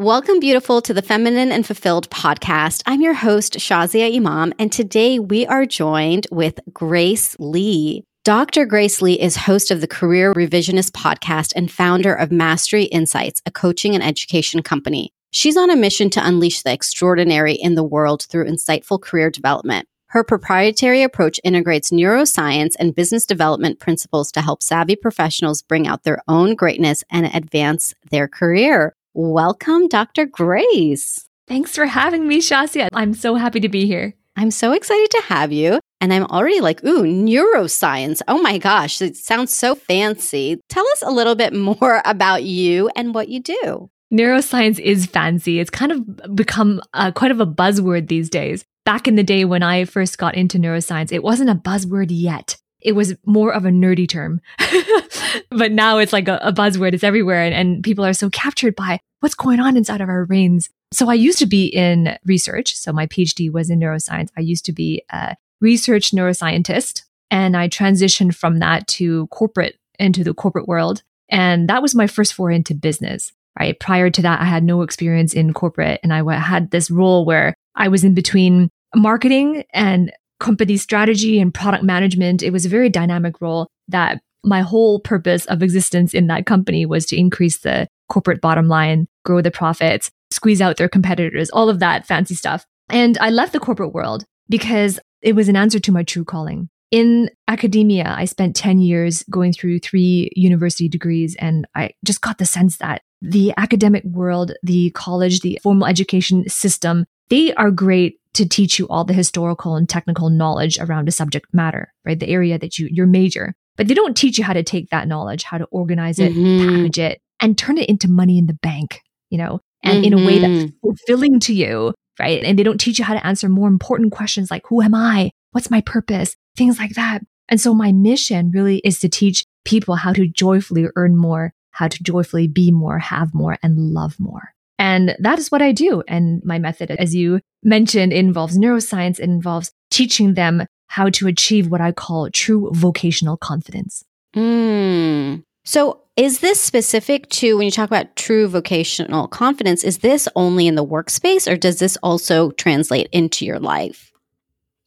Welcome, beautiful, to the Feminine and Fulfilled podcast. I'm your host, Shazia Imam, and today we are joined with Grace Lee. Dr. Grace Lee is host of the Career Revisionist podcast and founder of Mastery Insights, a coaching and education company. She's on a mission to unleash the extraordinary in the world through insightful career development. Her proprietary approach integrates neuroscience and business development principles to help savvy professionals bring out their own greatness and advance their career. Welcome, Dr. Grace. Thanks for having me, Shazia. I'm so happy to be here. I'm so excited to have you. And I'm already like, ooh, neuroscience. Oh my gosh, it sounds so fancy. Tell us a little bit more about you and what you do. Neuroscience is fancy. It's kind of become uh, quite of a buzzword these days. Back in the day when I first got into neuroscience, it wasn't a buzzword yet it was more of a nerdy term. but now it's like a, a buzzword. It's everywhere. And, and, people are so captured by what's going on inside of our brains. So I used to be in research. So my PhD was in neuroscience. I used to be a research neuroscientist and I transitioned from that to corporate into the corporate world. And that was my first foray into business, right? Prior to that, I had no experience in corporate and I had this role where I was in between marketing and company strategy and product management. It was a very dynamic role that my whole purpose of existence in that company was to increase the corporate bottom line, grow the profits, squeeze out their competitors, all of that fancy stuff. And I left the corporate world because it was an answer to my true calling. In academia, I spent 10 years going through three university degrees, and I just got the sense that the academic world, the college, the formal education system, they are great to teach you all the historical and technical knowledge around a subject matter, right? The area that you, your major. But they don't teach you how to take that knowledge, how to organize it, mm-hmm. package it, and turn it into money in the bank, you know, and mm-hmm. in a way that's mm-hmm. fulfilling to you, right? And they don't teach you how to answer more important questions like, who am I? What's my purpose? Things like that. And so my mission really is to teach people how to joyfully earn more, how to joyfully be more, have more, and love more. And that is what I do. And my method, as you mentioned, involves neuroscience. It involves teaching them how to achieve what I call true vocational confidence. Mm. So, is this specific to when you talk about true vocational confidence? Is this only in the workspace or does this also translate into your life?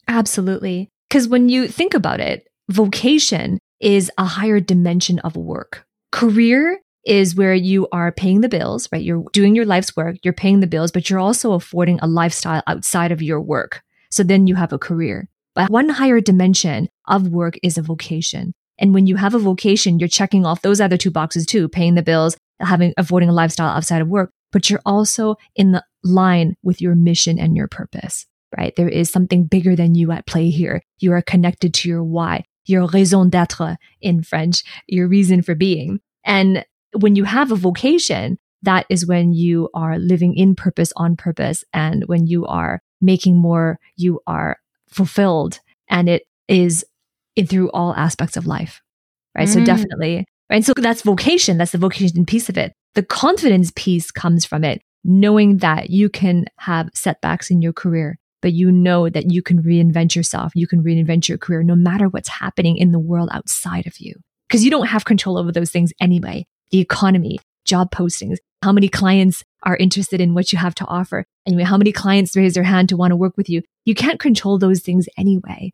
Absolutely. Because when you think about it, vocation is a higher dimension of work. Career is where you are paying the bills, right? You're doing your life's work, you're paying the bills, but you're also affording a lifestyle outside of your work. So then you have a career. But one higher dimension of work is a vocation. And when you have a vocation, you're checking off those other two boxes too, paying the bills, having, avoiding a lifestyle outside of work, but you're also in the line with your mission and your purpose, right? There is something bigger than you at play here. You are connected to your why, your raison d'être in French, your reason for being. And when you have a vocation, that is when you are living in purpose on purpose. And when you are making more, you are fulfilled and it is in through all aspects of life. Right. Mm. So definitely. Right. So that's vocation. That's the vocation piece of it. The confidence piece comes from it, knowing that you can have setbacks in your career, but you know that you can reinvent yourself. You can reinvent your career no matter what's happening in the world outside of you. Because you don't have control over those things anyway the economy, job postings, how many clients are interested in what you have to offer. Anyway, how many clients raise their hand to want to work with you? You can't control those things anyway.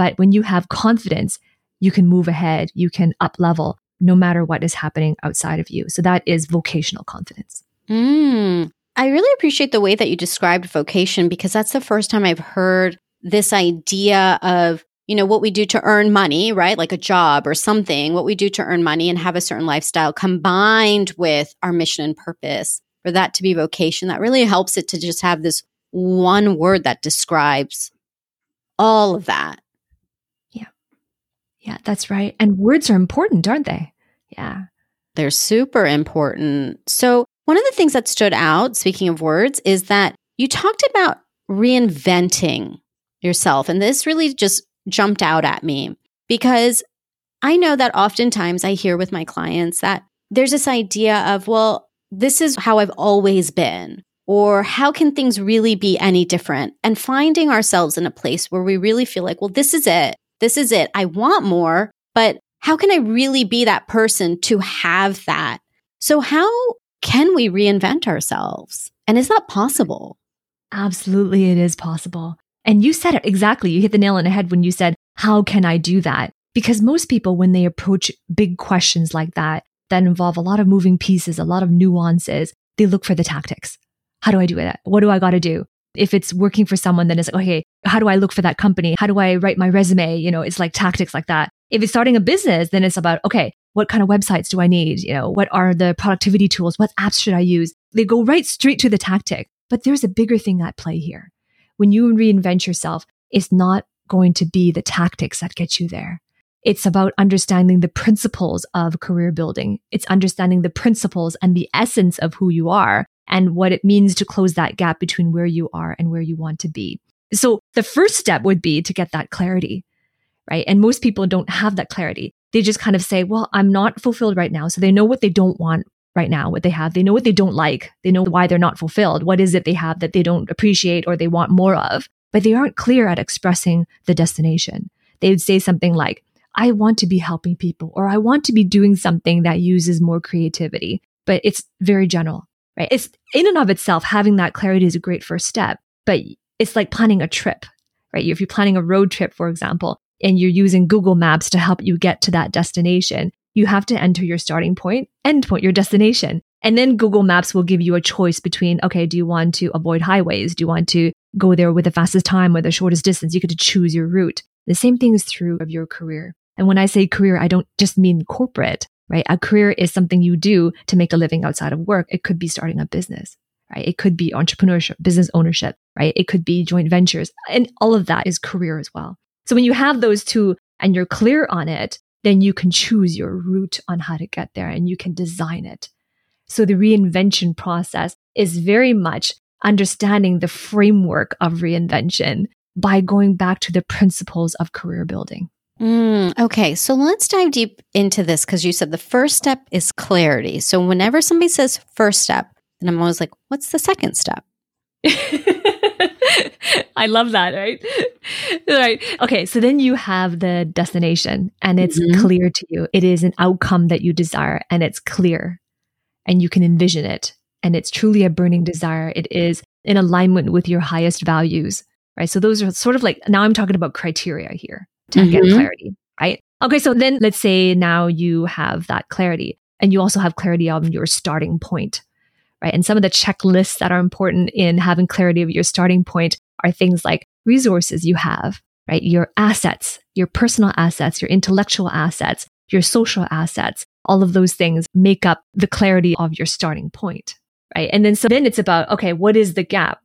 But when you have confidence, you can move ahead, you can up level no matter what is happening outside of you. So that is vocational confidence. Mm, I really appreciate the way that you described vocation because that's the first time I've heard this idea of you know, what we do to earn money, right? Like a job or something, what we do to earn money and have a certain lifestyle combined with our mission and purpose for that to be vocation. That really helps it to just have this one word that describes all of that. Yeah. That's right. And words are important, aren't they? Yeah. They're super important. So, one of the things that stood out, speaking of words, is that you talked about reinventing yourself. And this really just jumped out at me because I know that oftentimes I hear with my clients that there's this idea of, well, this is how I've always been, or how can things really be any different? And finding ourselves in a place where we really feel like, well, this is it. This is it. I want more, but how can I really be that person to have that? So, how can we reinvent ourselves? And is that possible? Absolutely, it is possible. And you said it exactly. You hit the nail on the head when you said, How can I do that? Because most people, when they approach big questions like that, that involve a lot of moving pieces, a lot of nuances, they look for the tactics. How do I do that? What do I got to do? If it's working for someone, then it's like, okay, how do I look for that company? How do I write my resume? You know, it's like tactics like that. If it's starting a business, then it's about, okay, what kind of websites do I need? You know, what are the productivity tools? What apps should I use? They go right straight to the tactic. But there's a bigger thing at play here. When you reinvent yourself, it's not going to be the tactics that get you there. It's about understanding the principles of career building. It's understanding the principles and the essence of who you are and what it means to close that gap between where you are and where you want to be. So the first step would be to get that clarity, right? And most people don't have that clarity. They just kind of say, well, I'm not fulfilled right now. So they know what they don't want right now, what they have. They know what they don't like. They know why they're not fulfilled. What is it they have that they don't appreciate or they want more of? But they aren't clear at expressing the destination. They would say something like, I want to be helping people or I want to be doing something that uses more creativity, but it's very general, right? It's in and of itself, having that clarity is a great first step, but it's like planning a trip, right? If you're planning a road trip, for example, and you're using Google Maps to help you get to that destination, you have to enter your starting point, end point, your destination. And then Google Maps will give you a choice between, okay, do you want to avoid highways? Do you want to go there with the fastest time or the shortest distance? You get to choose your route. The same thing is true of your career. And when I say career, I don't just mean corporate, right? A career is something you do to make a living outside of work. It could be starting a business, right? It could be entrepreneurship, business ownership, right? It could be joint ventures. And all of that is career as well. So when you have those two and you're clear on it, then you can choose your route on how to get there and you can design it. So the reinvention process is very much understanding the framework of reinvention by going back to the principles of career building. Mm, okay, so let's dive deep into this because you said the first step is clarity. So whenever somebody says first step, then I'm always like, what's the second step? I love that, right? right. Okay, so then you have the destination and it's mm-hmm. clear to you. It is an outcome that you desire and it's clear and you can envision it. And it's truly a burning desire. It is in alignment with your highest values, right? So those are sort of like, now I'm talking about criteria here to mm-hmm. get clarity, right? Okay, so then let's say now you have that clarity and you also have clarity on your starting point, right? And some of the checklists that are important in having clarity of your starting point are things like resources you have, right? Your assets, your personal assets, your intellectual assets, your social assets, all of those things make up the clarity of your starting point, right? And then so then it's about, okay, what is the gap?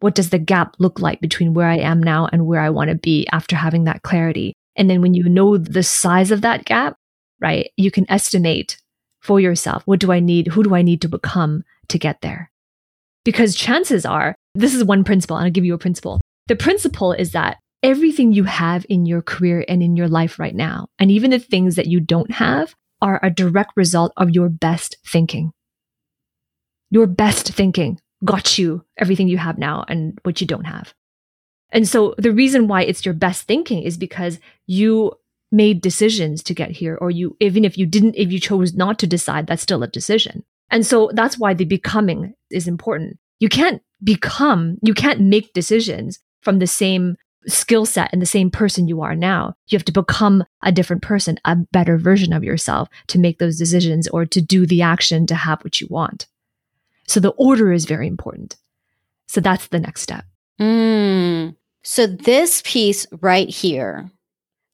What does the gap look like between where I am now and where I want to be after having that clarity? And then when you know the size of that gap, right, you can estimate for yourself what do I need? Who do I need to become to get there? Because chances are, this is one principle, and I'll give you a principle. The principle is that everything you have in your career and in your life right now, and even the things that you don't have, are a direct result of your best thinking. Your best thinking got you everything you have now and what you don't have. And so the reason why it's your best thinking is because you made decisions to get here, or you, even if you didn't, if you chose not to decide, that's still a decision. And so that's why the becoming is important. You can't become, you can't make decisions from the same skill set and the same person you are now. You have to become a different person, a better version of yourself to make those decisions or to do the action to have what you want. So the order is very important. So that's the next step. Mm. So this piece right here,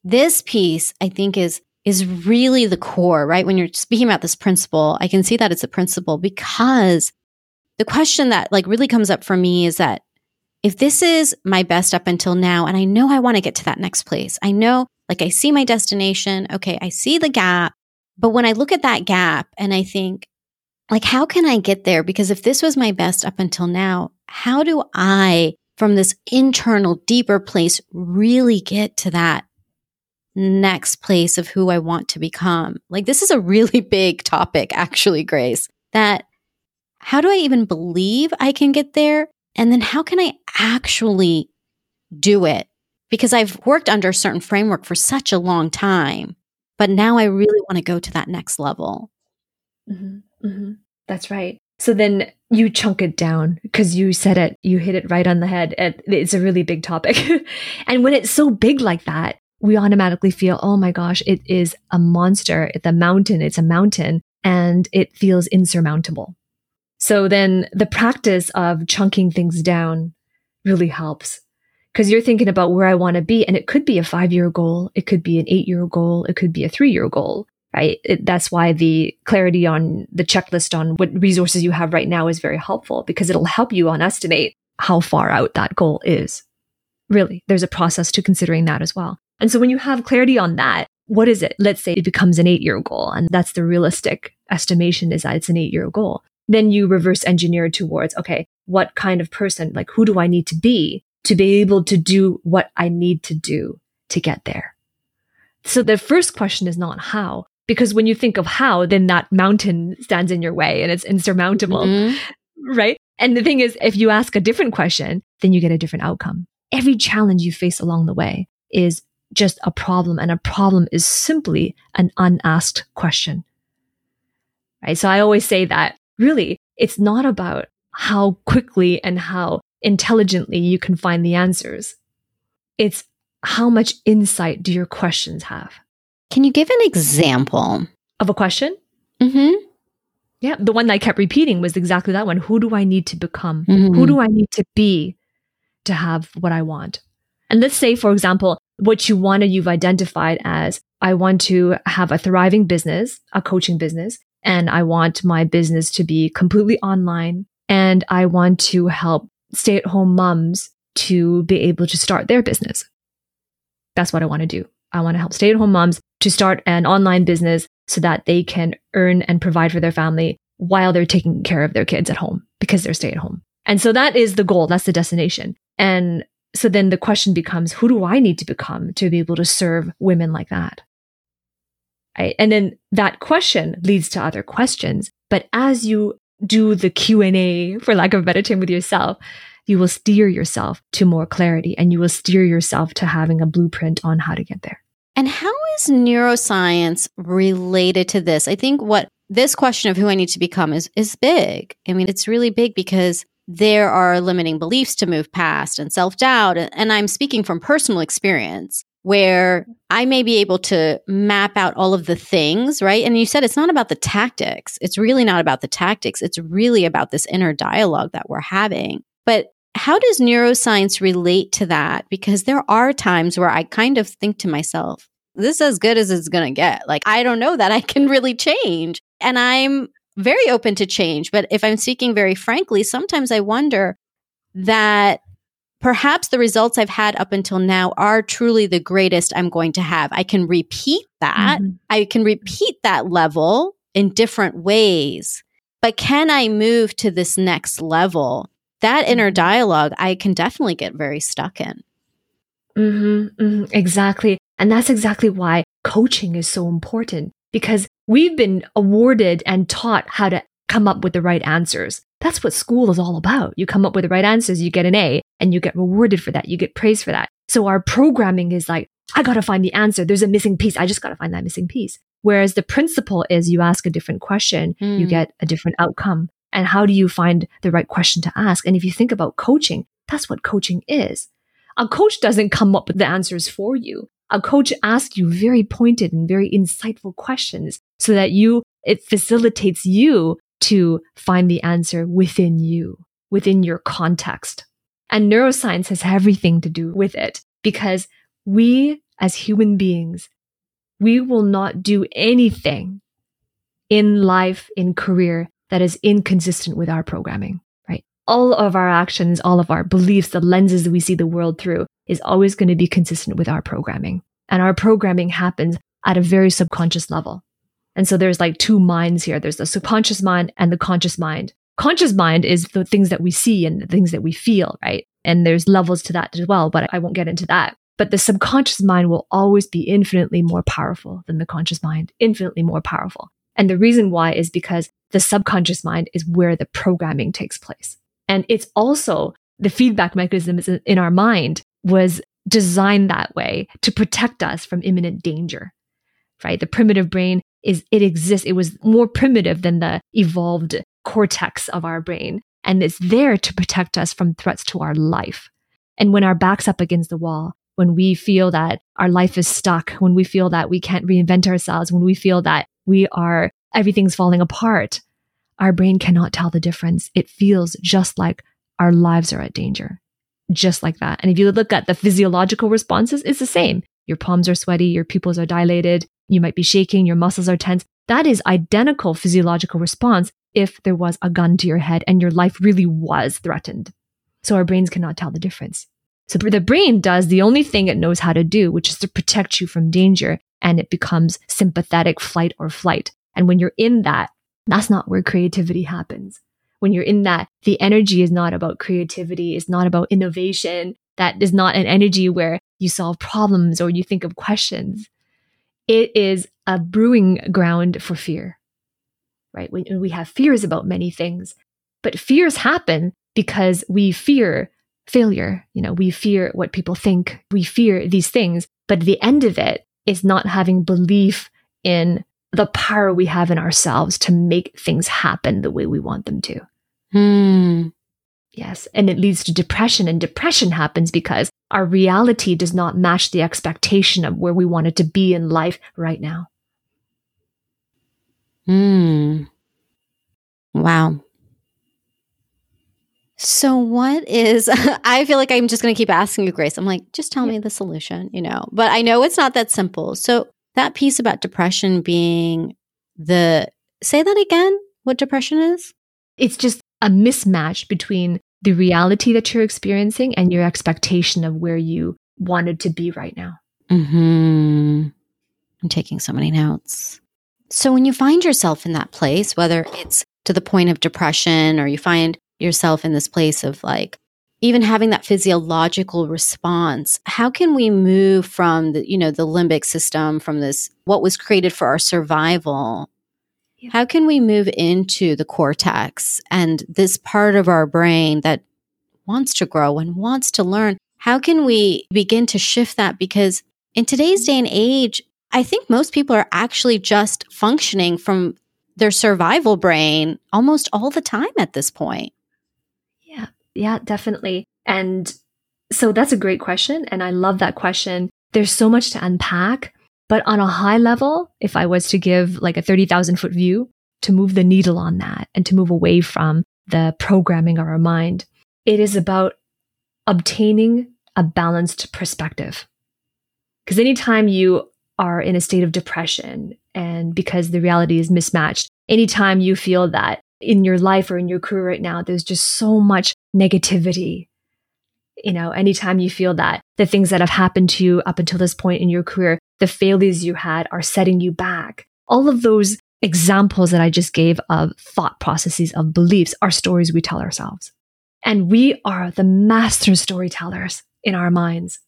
this piece I think is is really the core, right? When you're speaking about this principle, I can see that it's a principle because the question that like really comes up for me is that if this is my best up until now and I know I want to get to that next place. I know like I see my destination, okay, I see the gap, but when I look at that gap and I think like, how can I get there? Because if this was my best up until now, how do I, from this internal, deeper place, really get to that next place of who I want to become? Like, this is a really big topic, actually, Grace, that how do I even believe I can get there? And then how can I actually do it? Because I've worked under a certain framework for such a long time, but now I really want to go to that next level. Mm-hmm. Mm-hmm. That's right. So then you chunk it down because you said it, you hit it right on the head. It's a really big topic. and when it's so big like that, we automatically feel, oh my gosh, it is a monster. It's a mountain. It's a mountain and it feels insurmountable. So then the practice of chunking things down really helps because you're thinking about where I want to be. And it could be a five year goal. It could be an eight year goal. It could be a three year goal, right? It, that's why the clarity on the checklist on what resources you have right now is very helpful because it'll help you on estimate how far out that goal is. Really, there's a process to considering that as well. And so when you have clarity on that, what is it? Let's say it becomes an eight year goal and that's the realistic estimation is that it's an eight year goal. Then you reverse engineer towards, okay, what kind of person, like who do I need to be to be able to do what I need to do to get there? So the first question is not how, because when you think of how, then that mountain stands in your way and it's insurmountable, mm-hmm. right? And the thing is, if you ask a different question, then you get a different outcome. Every challenge you face along the way is just a problem and a problem is simply an unasked question. Right. So I always say that really it's not about how quickly and how intelligently you can find the answers. It's how much insight do your questions have? Can you give an example of a question? Mm-hmm. Yeah, the one that I kept repeating was exactly that one. Who do I need to become? Mm-hmm. Who do I need to be to have what I want? And let's say, for example, what you wanted, you've identified as I want to have a thriving business, a coaching business, and I want my business to be completely online. And I want to help stay at home moms to be able to start their business. That's what I want to do. I want to help stay at home moms to start an online business so that they can earn and provide for their family while they're taking care of their kids at home because they're stay at home. And so that is the goal. That's the destination. And so then the question becomes, who do I need to become to be able to serve women like that? And then that question leads to other questions. But as you do the Q&A, for lack of a better term with yourself, you will steer yourself to more clarity and you will steer yourself to having a blueprint on how to get there. And how is neuroscience related to this? I think what this question of who I need to become is is big. I mean, it's really big because there are limiting beliefs to move past and self-doubt and I'm speaking from personal experience where I may be able to map out all of the things, right? And you said it's not about the tactics. It's really not about the tactics. It's really about this inner dialogue that we're having. But how does neuroscience relate to that? Because there are times where I kind of think to myself, this is as good as it's going to get. Like, I don't know that I can really change. And I'm very open to change. But if I'm speaking very frankly, sometimes I wonder that perhaps the results I've had up until now are truly the greatest I'm going to have. I can repeat that. Mm-hmm. I can repeat that level in different ways. But can I move to this next level? That inner mm-hmm. dialogue, I can definitely get very stuck in. Mm-hmm, mm-hmm, exactly. And that's exactly why coaching is so important because we've been awarded and taught how to come up with the right answers. That's what school is all about. You come up with the right answers, you get an A, and you get rewarded for that. You get praised for that. So our programming is like, I got to find the answer. There's a missing piece. I just got to find that missing piece. Whereas the principle is you ask a different question, mm. you hmm. get a different outcome. And how do you find the right question to ask? And if you think about coaching, that's what coaching is. A coach doesn't come up with the answers for you a coach asks you very pointed and very insightful questions so that you, it facilitates you to find the answer within you, within your context. And neuroscience has everything to do with it because we as human beings, we will not do anything in life, in career that is inconsistent with our programming, right? All of our actions, all of our beliefs, the lenses that we see the world through is always going to be consistent with our programming. And our programming happens at a very subconscious level. And so there's like two minds here. There's the subconscious mind and the conscious mind. Conscious mind is the things that we see and the things that we feel, right? And there's levels to that as well, but I won't get into that. But the subconscious mind will always be infinitely more powerful than the conscious mind, infinitely more powerful. And the reason why is because the subconscious mind is where the programming takes place. And it's also the feedback mechanisms in our mind was designed that way to protect us from imminent danger. Right? The primitive brain is it exists. It was more primitive than the evolved cortex of our brain. And it's there to protect us from threats to our life. And when our back's up against the wall, when we feel that our life is stuck, when we feel that we can't reinvent ourselves, when we feel that we are, everything's falling apart, our brain cannot tell the difference. It feels just like our lives are at danger, just like that. And if you look at the physiological responses, it's the same. Your palms are sweaty, your pupils are dilated, you might be shaking, your muscles are tense. That is identical physiological response if there was a gun to your head and your life really was threatened. So our brains cannot tell the difference. So the brain does the only thing it knows how to do, which is to protect you from danger. And it becomes sympathetic flight or flight. And when you're in that, that's not where creativity happens. When you're in that, the energy is not about creativity, it's not about innovation. That is not an energy where you solve problems or you think of questions. It is a brewing ground for fear, right? We have fears about many things, but fears happen because we fear failure. You know, we fear what people think. We fear these things. But the end of it is not having belief in the power we have in ourselves to make things happen the way we want them to. Hmm. Yes. And it leads to depression. And depression happens because our reality does not match the expectation of where we want it to be in life right now. Hmm. Wow. So, what is, I feel like I'm just going to keep asking you, Grace. I'm like, just tell yeah. me the solution, you know, but I know it's not that simple. So, that piece about depression being the, say that again, what depression is? It's just a mismatch between the reality that you're experiencing and your expectation of where you wanted to be right now. Hmm. I'm taking so many notes. So, when you find yourself in that place, whether it's to the point of depression or you find yourself in this place of like even having that physiological response how can we move from the you know the limbic system from this what was created for our survival? Yeah. how can we move into the cortex and this part of our brain that wants to grow and wants to learn? How can we begin to shift that? Because in today's day and age i think most people are actually just functioning from their survival brain almost all the time at this point yeah, definitely. And so that's a great question. And I love that question. There's so much to unpack. But on a high level, if I was to give like a 30,000 foot view to move the needle on that and to move away from the programming of our mind, it is about obtaining a balanced perspective. Because anytime you are in a state of depression and because the reality is mismatched, anytime you feel that in your life or in your career right now, there's just so much negativity. You know, anytime you feel that the things that have happened to you up until this point in your career, the failures you had are setting you back. All of those examples that I just gave of thought processes, of beliefs, are stories we tell ourselves. And we are the master storytellers in our minds.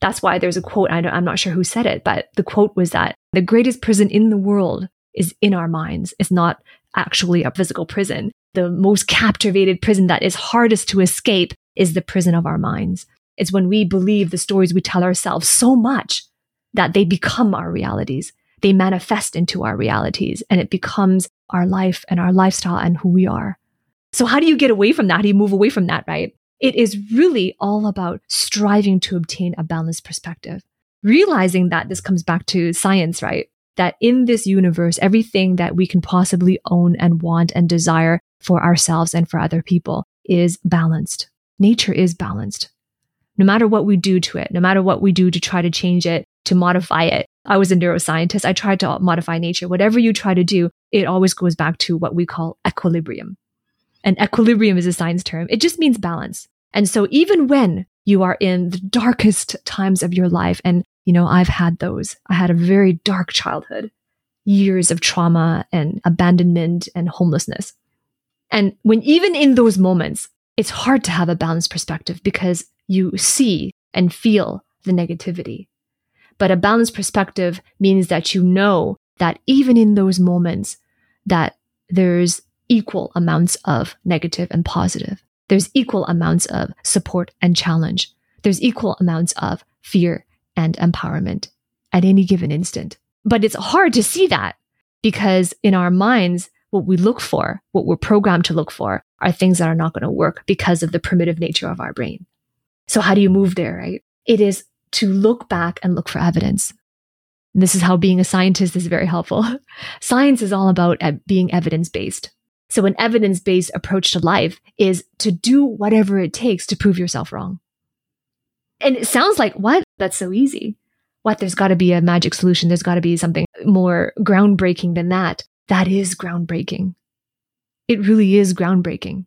That's why there's a quote, I am not sure who said it, but the quote was that the greatest prison in the world is in our minds. It's not actually a physical prison. The most captivated prison that is hardest to escape is the prison of our minds. It's when we believe the stories we tell ourselves so much that they become our realities. They manifest into our realities and it becomes our life and our lifestyle and who we are. So how do you get away from that? How do you move away from that, right? It is really all about striving to obtain a balanced perspective. Realizing that this comes back to science, right? That in this universe, everything that we can possibly own and want and desire for ourselves and for other people is balanced. Nature is balanced. No matter what we do to it, no matter what we do to try to change it, to modify it. I was a neuroscientist. I tried to modify nature. Whatever you try to do, it always goes back to what we call equilibrium. And equilibrium is a science term. It just means balance. And so even when you are in the darkest times of your life and you know, I've had those. I had a very dark childhood, years of trauma and abandonment and homelessness. And when even in those moments, it's hard to have a balanced perspective because you see and feel the negativity. But a balanced perspective means that you know that even in those moments that there's equal amounts of negative and positive. There's equal amounts of support and challenge. There's equal amounts of fear and empowerment at any given instant. But it's hard to see that because in our minds, what we look for, what we're programmed to look for, are things that are not going to work because of the primitive nature of our brain. So, how do you move there, right? It is to look back and look for evidence. And this is how being a scientist is very helpful. Science is all about being evidence based. So, an evidence based approach to life is to do whatever it takes to prove yourself wrong. And it sounds like, what? That's so easy. What? There's got to be a magic solution. There's got to be something more groundbreaking than that. That is groundbreaking. It really is groundbreaking.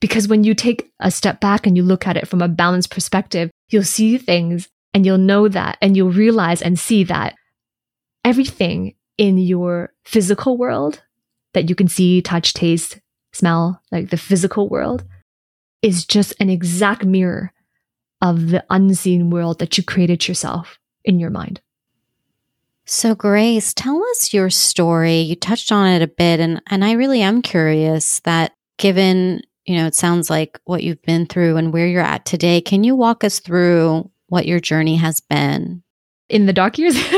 Because when you take a step back and you look at it from a balanced perspective, you'll see things and you'll know that and you'll realize and see that everything in your physical world that you can see, touch, taste, smell, like the physical world, is just an exact mirror of the unseen world that you created yourself in your mind. So, Grace, tell us your story. You touched on it a bit, and, and I really am curious that given, you know, it sounds like what you've been through and where you're at today, can you walk us through what your journey has been? In the dark years?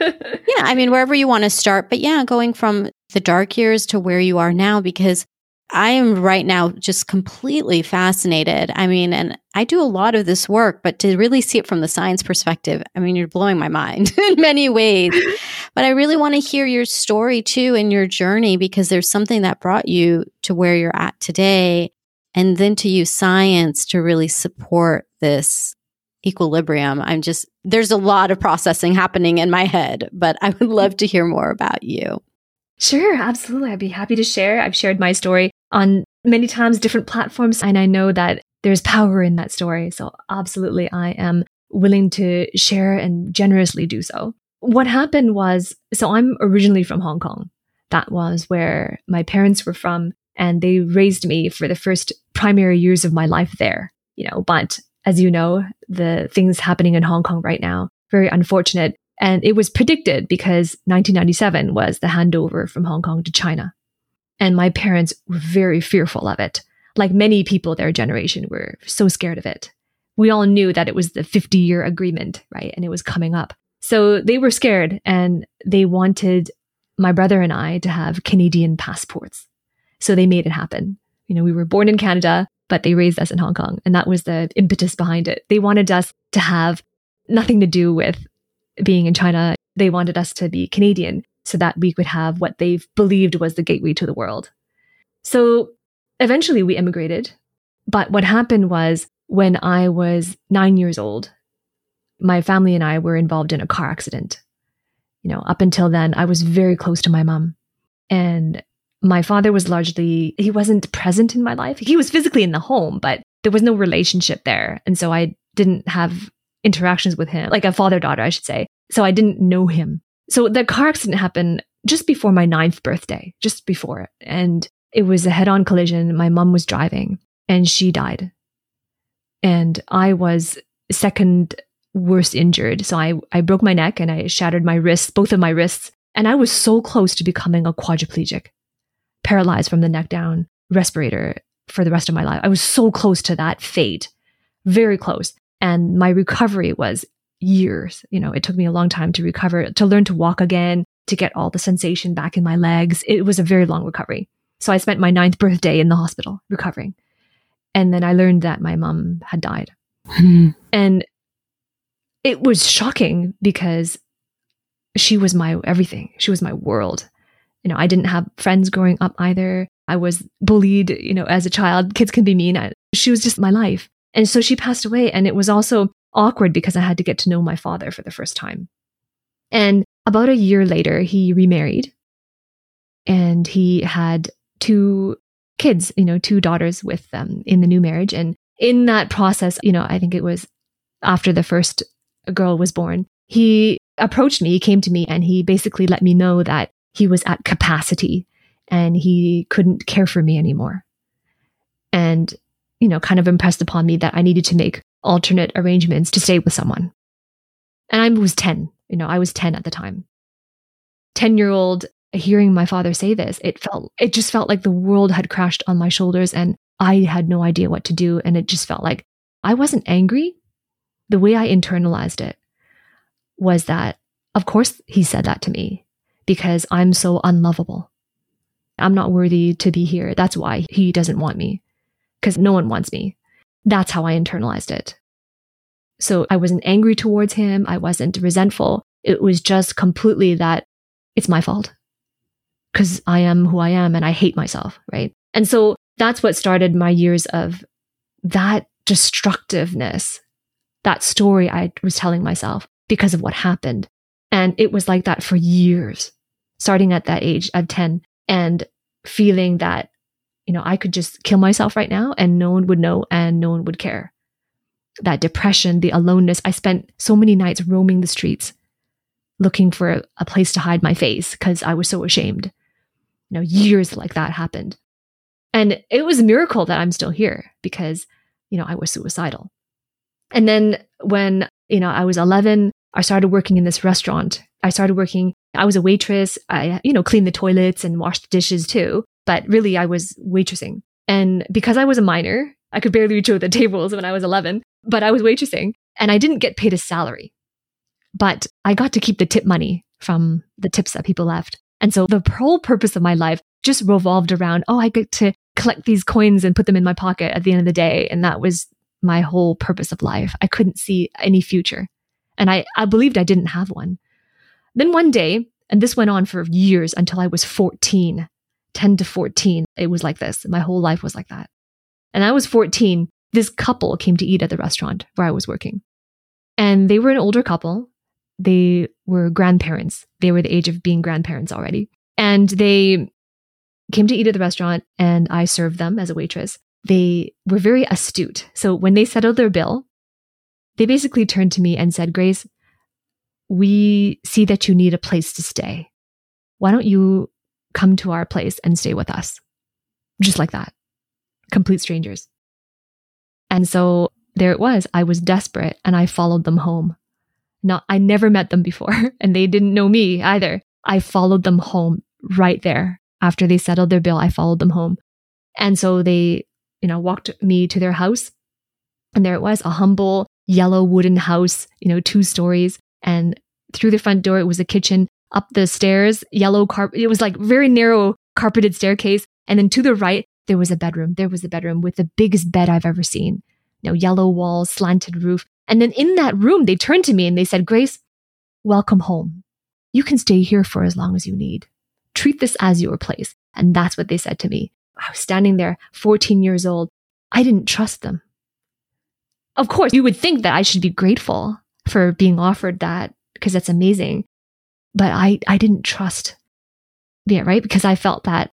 yeah, I mean, wherever you want to start, but yeah, going from the dark years to where you are now, because I am right now just completely fascinated. I mean, and I do a lot of this work, but to really see it from the science perspective, I mean, you're blowing my mind in many ways. but I really want to hear your story too and your journey because there's something that brought you to where you're at today. And then to use science to really support this equilibrium. I'm just, there's a lot of processing happening in my head, but I would love to hear more about you. Sure, absolutely. I'd be happy to share. I've shared my story on many times different platforms, and I know that there's power in that story. So, absolutely, I am willing to share and generously do so. What happened was so I'm originally from Hong Kong. That was where my parents were from, and they raised me for the first primary years of my life there. You know, but as you know, the things happening in Hong Kong right now, very unfortunate. And it was predicted because 1997 was the handover from Hong Kong to China. And my parents were very fearful of it. Like many people their generation were so scared of it. We all knew that it was the 50 year agreement, right? And it was coming up. So they were scared and they wanted my brother and I to have Canadian passports. So they made it happen. You know, we were born in Canada, but they raised us in Hong Kong. And that was the impetus behind it. They wanted us to have nothing to do with being in China. They wanted us to be Canadian so that we could have what they believed was the gateway to the world. So eventually we immigrated. But what happened was when I was nine years old, my family and I were involved in a car accident. You know, up until then, I was very close to my mom. And my father was largely, he wasn't present in my life. He was physically in the home, but there was no relationship there. And so I didn't have interactions with him, like a father daughter, I should say. So I didn't know him. So the car accident happened just before my ninth birthday, just before it. And it was a head on collision. My mom was driving and she died. And I was second worst injured. So I, I broke my neck and I shattered my wrists, both of my wrists. And I was so close to becoming a quadriplegic, paralyzed from the neck down, respirator for the rest of my life. I was so close to that fate, very close. And my recovery was years. You know, it took me a long time to recover, to learn to walk again, to get all the sensation back in my legs. It was a very long recovery. So I spent my ninth birthday in the hospital recovering. And then I learned that my mom had died. Hmm. And it was shocking because she was my everything. She was my world. You know, I didn't have friends growing up either. I was bullied, you know, as a child. Kids can be mean. I, she was just my life. And so she passed away. And it was also awkward because I had to get to know my father for the first time. And about a year later, he remarried and he had two kids, you know, two daughters with them in the new marriage. And in that process, you know, I think it was after the first girl was born, he approached me, he came to me, and he basically let me know that he was at capacity and he couldn't care for me anymore. And, you know, kind of impressed upon me that I needed to make alternate arrangements to stay with someone. And I was 10, you know, I was 10 at the time. 10 year old hearing my father say this, it felt, it just felt like the world had crashed on my shoulders and I had no idea what to do. And it just felt like I wasn't angry. The way I internalized it was that, of course, he said that to me because I'm so unlovable. I'm not worthy to be here. That's why he doesn't want me because no one wants me. That's how I internalized it. So I wasn't angry towards him. I wasn't resentful. It was just completely that it's my fault because I am who I am and I hate myself. Right. And so that's what started my years of that destructiveness, that story I was telling myself because of what happened. And it was like that for years, starting at that age of 10 and feeling that, you know, I could just kill myself right now and no one would know and no one would care. That depression, the aloneness. I spent so many nights roaming the streets looking for a place to hide my face because I was so ashamed. You know, years like that happened. And it was a miracle that I'm still here because, you know, I was suicidal. And then when, you know, I was 11, I started working in this restaurant. I started working, I was a waitress. I, you know, cleaned the toilets and washed the dishes too. But really, I was waitressing. And because I was a minor, I could barely reach over the tables when I was 11, but I was waitressing and I didn't get paid a salary. But I got to keep the tip money from the tips that people left. And so the whole purpose of my life just revolved around, oh, I get to collect these coins and put them in my pocket at the end of the day. And that was my whole purpose of life. I couldn't see any future. And I, I believed I didn't have one. Then one day, and this went on for years until I was 14, 10 to 14, it was like this. My whole life was like that. And I was 14. This couple came to eat at the restaurant where I was working. And they were an older couple. They were grandparents. They were the age of being grandparents already. And they came to eat at the restaurant and I served them as a waitress. They were very astute. So when they settled their bill, they basically turned to me and said, Grace, we see that you need a place to stay. Why don't you come to our place and stay with us? Just like that. Complete strangers. And so there it was. I was desperate and I followed them home. Not, I never met them before and they didn't know me either. I followed them home right there. After they settled their bill, I followed them home. And so they, you know, walked me to their house. And there it was, a humble yellow wooden house, you know, two stories. And through the front door, it was a kitchen. Up the stairs, yellow carpet. It was like very narrow carpeted staircase. And then to the right, there was a bedroom. There was a bedroom with the biggest bed I've ever seen. You know, yellow walls, slanted roof. And then in that room, they turned to me and they said, Grace, welcome home. You can stay here for as long as you need. Treat this as your place. And that's what they said to me. I was standing there, 14 years old. I didn't trust them. Of course, you would think that I should be grateful for being offered that because that's amazing. But I, I didn't trust. Yeah, right? Because I felt that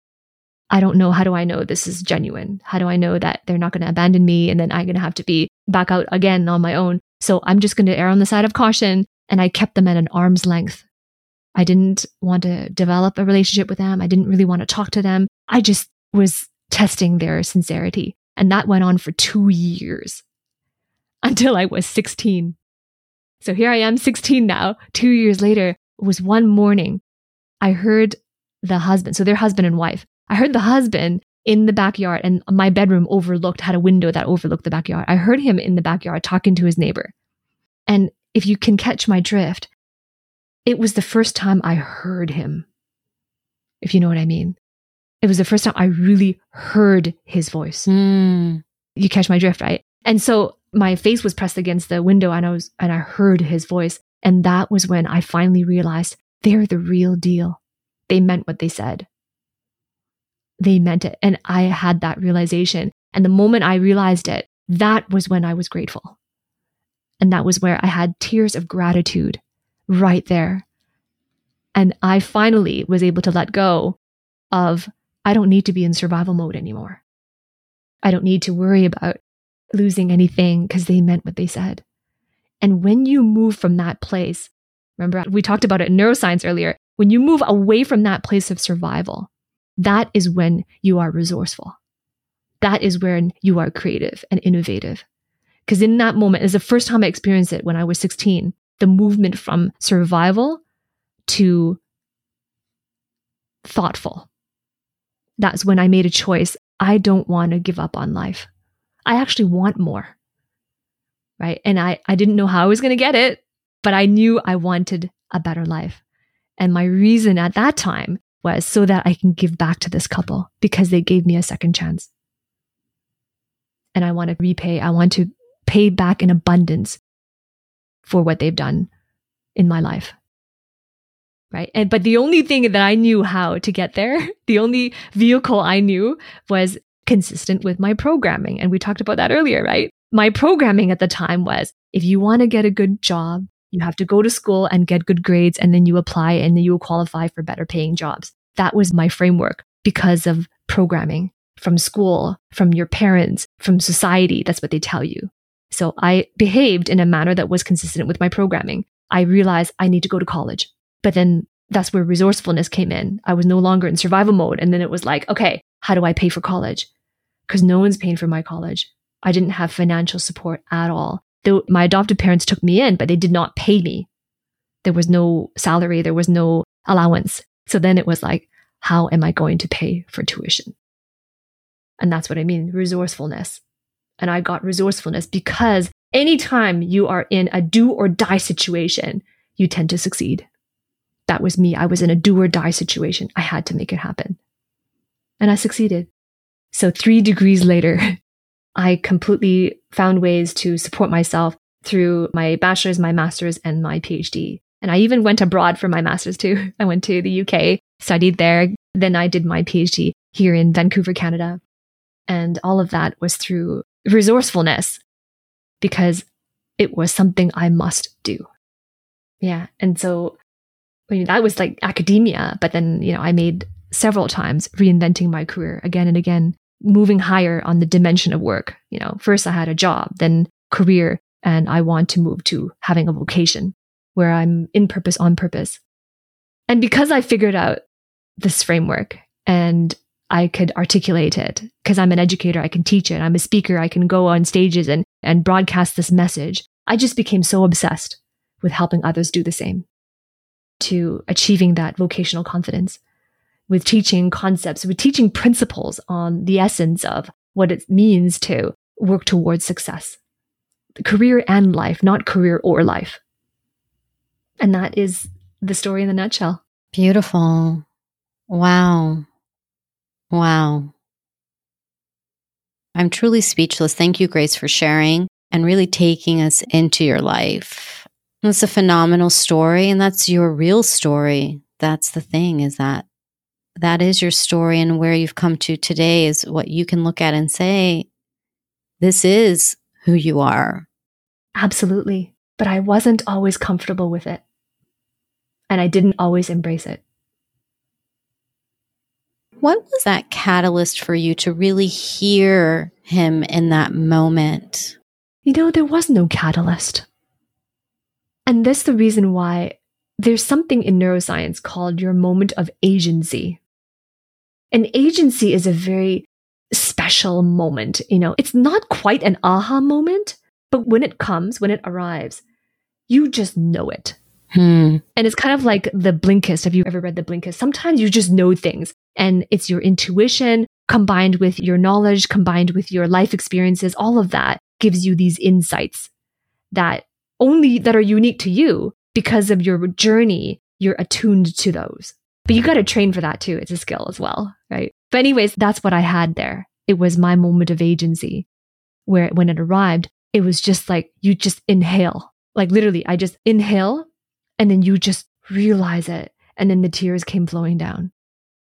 I don't know. How do I know this is genuine? How do I know that they're not going to abandon me and then I'm going to have to be back out again on my own? So I'm just going to err on the side of caution. And I kept them at an arm's length. I didn't want to develop a relationship with them. I didn't really want to talk to them. I just was testing their sincerity. And that went on for two years until I was 16. So here I am, 16 now. Two years later, it was one morning. I heard the husband, so they're husband and wife. I heard the husband in the backyard, and my bedroom overlooked, had a window that overlooked the backyard. I heard him in the backyard talking to his neighbor. And if you can catch my drift, it was the first time I heard him, if you know what I mean. It was the first time I really heard his voice. Mm. You catch my drift, right? And so my face was pressed against the window and I was, and I heard his voice. And that was when I finally realized they're the real deal. They meant what they said. They meant it. And I had that realization. And the moment I realized it, that was when I was grateful. And that was where I had tears of gratitude right there. And I finally was able to let go of, I don't need to be in survival mode anymore. I don't need to worry about losing anything because they meant what they said. And when you move from that place, remember we talked about it in neuroscience earlier, when you move away from that place of survival, that is when you are resourceful. That is when you are creative and innovative. Because in that moment, is the first time I experienced it when I was 16, the movement from survival to thoughtful. That's when I made a choice. I don't want to give up on life. I actually want more. Right. And I, I didn't know how I was going to get it, but I knew I wanted a better life. And my reason at that time was so that I can give back to this couple because they gave me a second chance. And I want to repay, I want to pay back in abundance for what they've done in my life. Right. And, but the only thing that I knew how to get there, the only vehicle I knew was consistent with my programming. And we talked about that earlier, right? My programming at the time was if you want to get a good job, you have to go to school and get good grades, and then you apply and then you will qualify for better paying jobs. That was my framework because of programming from school, from your parents, from society. That's what they tell you. So I behaved in a manner that was consistent with my programming. I realized I need to go to college. But then that's where resourcefulness came in. I was no longer in survival mode. And then it was like, okay, how do I pay for college? Because no one's paying for my college. I didn't have financial support at all. Though my adopted parents took me in, but they did not pay me. There was no salary, there was no allowance. So then it was like, how am I going to pay for tuition? And that's what I mean resourcefulness. And I got resourcefulness because anytime you are in a do or die situation, you tend to succeed. That was me. I was in a do or die situation. I had to make it happen. And I succeeded. So three degrees later, I completely found ways to support myself through my bachelor's, my master's, and my PhD. And I even went abroad for my master's too. I went to the UK, studied there. Then I did my PhD here in Vancouver, Canada. And all of that was through resourcefulness because it was something I must do. Yeah. And so I mean, that was like academia, but then, you know, I made several times reinventing my career again and again, moving higher on the dimension of work. You know, first I had a job, then career, and I want to move to having a vocation where I'm in purpose on purpose. And because I figured out this framework and I could articulate it because I'm an educator. I can teach it. I'm a speaker. I can go on stages and, and broadcast this message. I just became so obsessed with helping others do the same to achieving that vocational confidence with teaching concepts, with teaching principles on the essence of what it means to work towards success, career and life, not career or life. And that is the story in a nutshell. Beautiful. Wow. Wow. I'm truly speechless. Thank you, Grace, for sharing and really taking us into your life. It's a phenomenal story, and that's your real story. That's the thing is that that is your story, and where you've come to today is what you can look at and say, This is who you are. Absolutely. But I wasn't always comfortable with it, and I didn't always embrace it. What was that catalyst for you to really hear him in that moment? You know, there was no catalyst. And that's the reason why there's something in neuroscience called your moment of agency. And agency is a very special moment. You know, it's not quite an aha moment, but when it comes, when it arrives, you just know it. Hmm. And it's kind of like the Blinkist. Have you ever read the Blinkist? Sometimes you just know things and it's your intuition combined with your knowledge, combined with your life experiences. All of that gives you these insights that only that are unique to you because of your journey. You're attuned to those, but you got to train for that too. It's a skill as well. Right. But anyways, that's what I had there. It was my moment of agency where when it arrived, it was just like you just inhale. Like literally, I just inhale and then you just realize it. And then the tears came flowing down.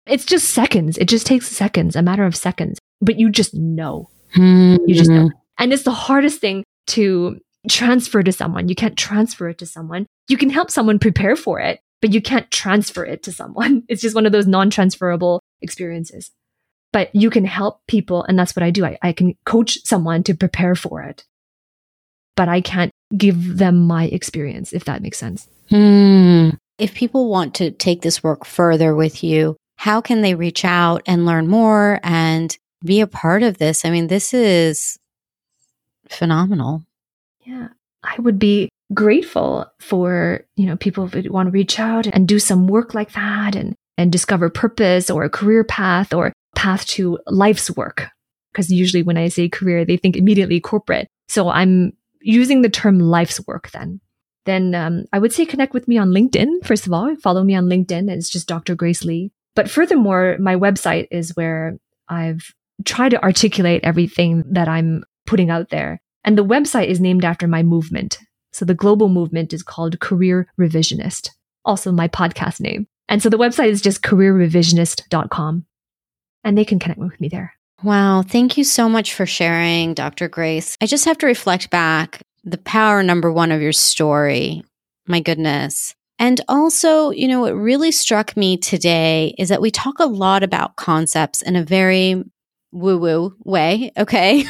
It's just seconds. It just takes seconds, a matter of seconds, but you just know. Mm-hmm. You just know. And it's the hardest thing to transfer to someone. You can't transfer it to someone. You can help someone prepare for it, but you can't transfer it to someone. It's just one of those non transferable experiences. But you can help people. And that's what I do. I, I can coach someone to prepare for it, but I can't give them my experience, if that makes sense. Hmm. If people want to take this work further with you, how can they reach out and learn more and be a part of this? I mean, this is phenomenal. Yeah. I would be grateful for, you know, people who want to reach out and do some work like that and and discover purpose or a career path or path to life's work. Because usually when I say career, they think immediately corporate. So I'm using the term life's work then then um, I would say connect with me on LinkedIn. First of all, follow me on LinkedIn. It's just Dr. Grace Lee. But furthermore, my website is where I've tried to articulate everything that I'm putting out there. And the website is named after my movement. So the global movement is called Career Revisionist, also my podcast name. And so the website is just careerrevisionist.com and they can connect with me there. Wow. Thank you so much for sharing, Dr. Grace. I just have to reflect back the power number one of your story. My goodness. And also, you know, what really struck me today is that we talk a lot about concepts in a very woo woo way. Okay.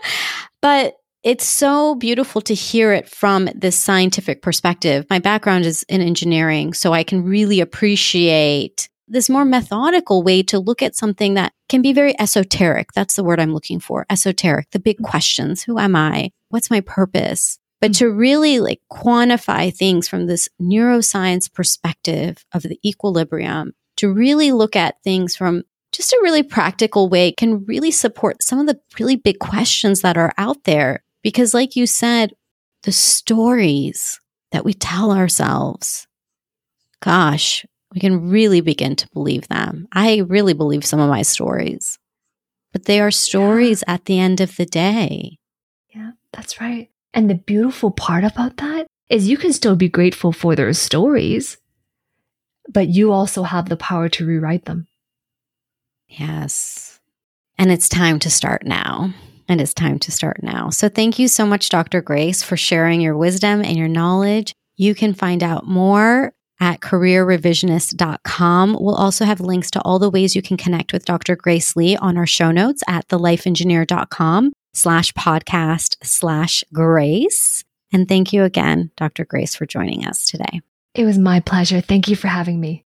but it's so beautiful to hear it from this scientific perspective. My background is in engineering, so I can really appreciate this more methodical way to look at something that can be very esoteric. That's the word I'm looking for. Esoteric, the big mm-hmm. questions. Who am I? What's my purpose? But mm-hmm. to really like quantify things from this neuroscience perspective of the equilibrium, to really look at things from just a really practical way can really support some of the really big questions that are out there because, like you said, the stories that we tell ourselves, gosh, we can really begin to believe them. I really believe some of my stories, but they are stories yeah. at the end of the day. Yeah, that's right. And the beautiful part about that is you can still be grateful for those stories, but you also have the power to rewrite them. Yes. And it's time to start now. And it's time to start now. So thank you so much, Dr. Grace, for sharing your wisdom and your knowledge. You can find out more at careerrevisionist.com. We'll also have links to all the ways you can connect with Dr. Grace Lee on our show notes at thelifeengineer.com slash podcast slash grace. And thank you again, Dr. Grace, for joining us today. It was my pleasure. Thank you for having me.